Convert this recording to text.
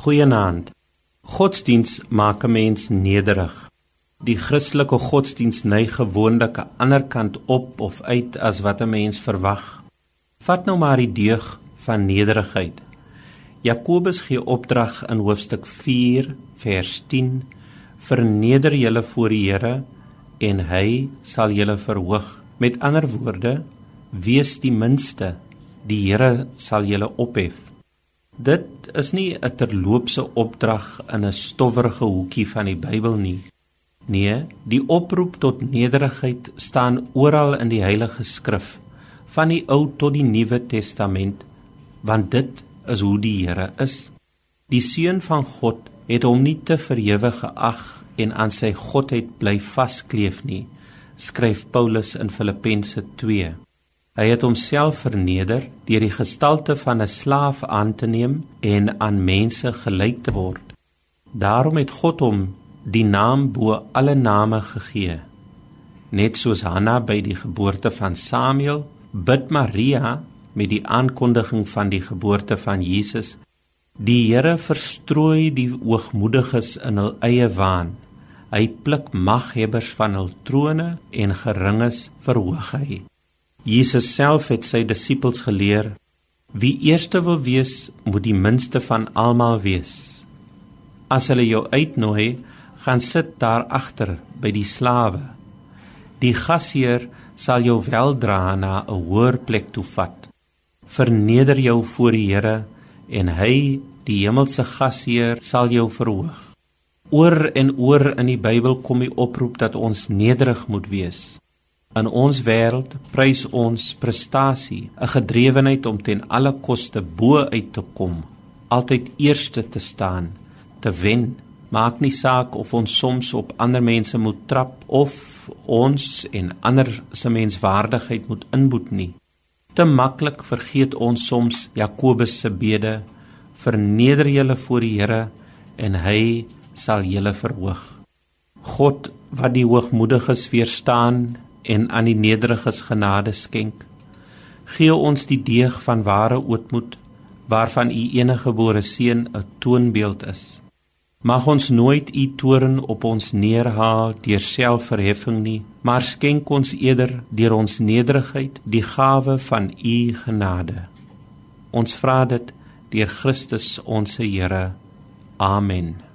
Goeienaand. Godsdiens maak 'n mens nederig. Die Christelike godsdiens neig gewoonlik aan die ander kant op of uit as wat 'n mens verwag. Vat nou maar die deug van nederigheid. Jakobus gee opdrag in hoofstuk 4 vers 10: Verneder julle voor die Here en hy sal julle verhoog. Met ander woorde, wees die minste, die Here sal julle ophef. Dit is nie 'n terloopse opdrag in 'n stowwerige hoekie van die Bybel nie. Nee, die oproep tot nederigheid staan oral in die Heilige Skrif, van die Ou tot die Nuwe Testament, want dit is hoe die Here is. Die seun van God het hom nie te verewig geag en aan sy godheid bly vaskleef nie, skryf Paulus in Filippense 2. Hy het homself verneder deur die gestalte van 'n slaaf aan te neem en aan mense gelyk te word. Daarom het God hom die naam bo alle name gegee. Net soos Hanna by die geboorte van Samuel, bid Maria met die aankondiging van die geboorte van Jesus. Die Here verstrooi die hoogmoediges in hul eie waan. Hy pluk maghebbers van hul trone en geringes verhoog hy. Jesus self het sy disippels geleer: Wie eerste wil wees, moet die minste van almal wees. As hulle jou uitnooi, gaan sit daar agter by die slawe. Die gasheer sal jou weldra na 'n hoër plek toe vat. Verneder jou voor die Here en hy, die hemelse gasheer, sal jou verhoog. Oor en oor in die Bybel kom die oproep dat ons nederig moet wees. In ons wêreld prys ons prestasie, 'n gedrewenheid om ten alle koste bo uit te kom, altyd eerste te staan, te wen. Maak nie saak of ons soms op ander mense moet trap of ons en ander se menswaardigheid moet inboet nie. Te maklik vergeet ons soms Jakobus se bede: Verneder julle voor die Here en hy sal julle verhoog. God wat die hoogmoediges weerstaan en aan die nederiges genade skenk. Gee ons die deeg van ware ootmoed waarvan u eniggebore seun 'n toonbeeld is. Mag ons nooit u toorn op ons neerhaal deur selfverheffing nie, maar skenk ons eerder deur ons nederigheid die gawe van u genade. Ons vra dit deur Christus ons Here. Amen.